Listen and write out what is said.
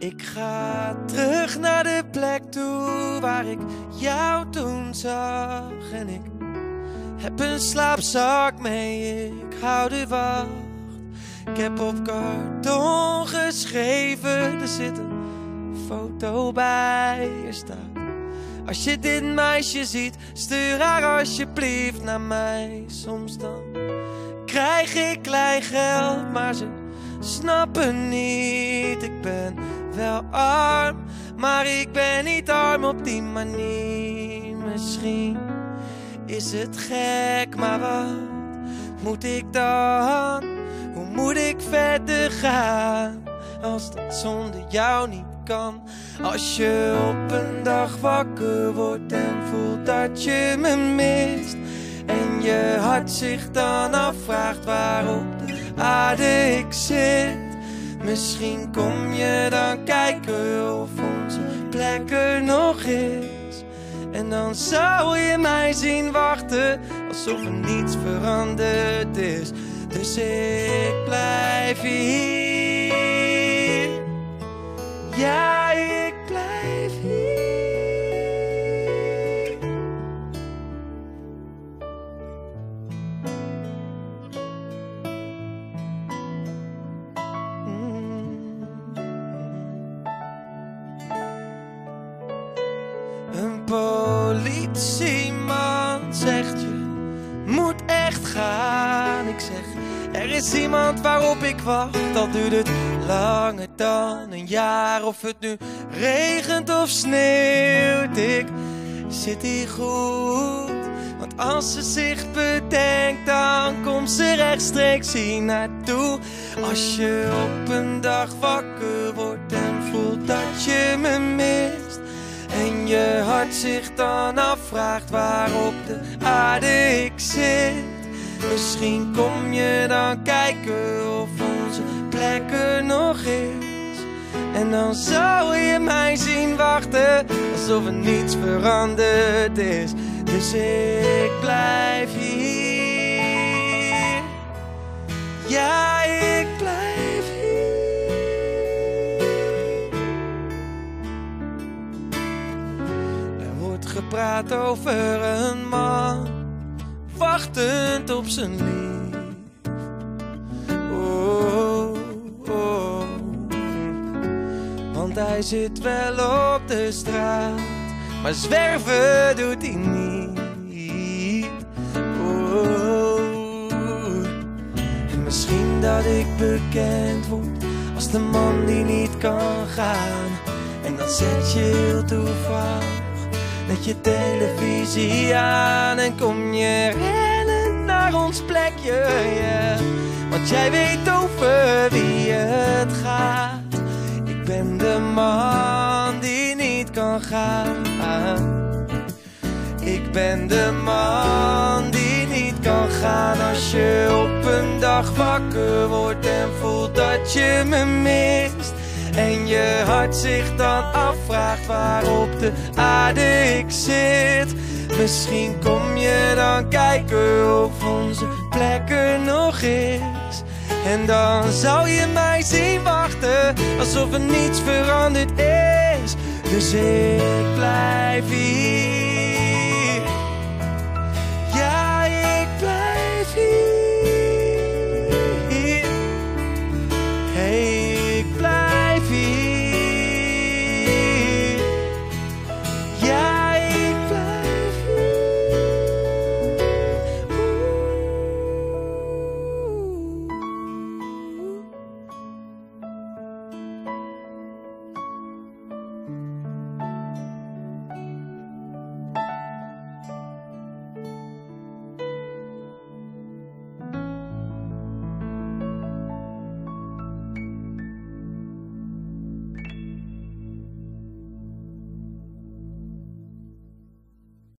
Ik ga terug naar de plek toe waar ik jou toen zag. En ik heb een slaapzak mee, ik hou de wacht. Ik heb op karton geschreven, er zit een foto bij je staat. Als je dit meisje ziet, stuur haar alsjeblieft naar mij. Soms dan krijg ik klein geld, maar ze snappen niet. Ik ben wel arm, maar ik ben niet arm op die manier. Misschien is het gek, maar wat moet ik dan? Hoe moet ik verder gaan als dat zonder jou niet kan? Als je op een dag wakker wordt en voelt dat je me mist. En je hart zich dan afvraagt waarop de aarde ik zit. Misschien kom je dan kijken of onze plek er nog is. En dan zou je mij zien wachten alsof er niets veranderd is. Dus ik blijf hier. Ja, politieman zegt je moet echt gaan. Ik zeg, er is iemand waarop ik wacht. Al duurt het langer dan een jaar. Of het nu regent of sneeuwt. Ik zit hier goed. Want als ze zich bedenkt, dan komt ze rechtstreeks hier naartoe. Als je op een dag wakker wordt en voelt dat je me mist. Je hart zich dan afvraagt waarop de aarde ik zit. Misschien kom je dan kijken of onze plek er nog is. En dan zou je mij zien wachten alsof er niets veranderd is. Dus ik blijf gepraat over een man, wachtend op zijn lief. Oh, oh. Want hij zit wel op de straat, maar zwerven doet hij niet. Oh. En misschien dat ik bekend word als de man die niet kan gaan. En dan zet je heel toevallig met je televisie aan en kom je rennen naar ons plekje. Want jij weet over wie het gaat. Ik ben de man die niet kan gaan. Ik ben de man die niet kan gaan als je op een dag wakker wordt en voelt dat je me mist. En je hart zich dan afvraagt waarop de aarde ik zit. Misschien kom je dan kijken of onze plek er nog is. En dan zou je mij zien wachten alsof er niets veranderd is. Dus ik blijf hier.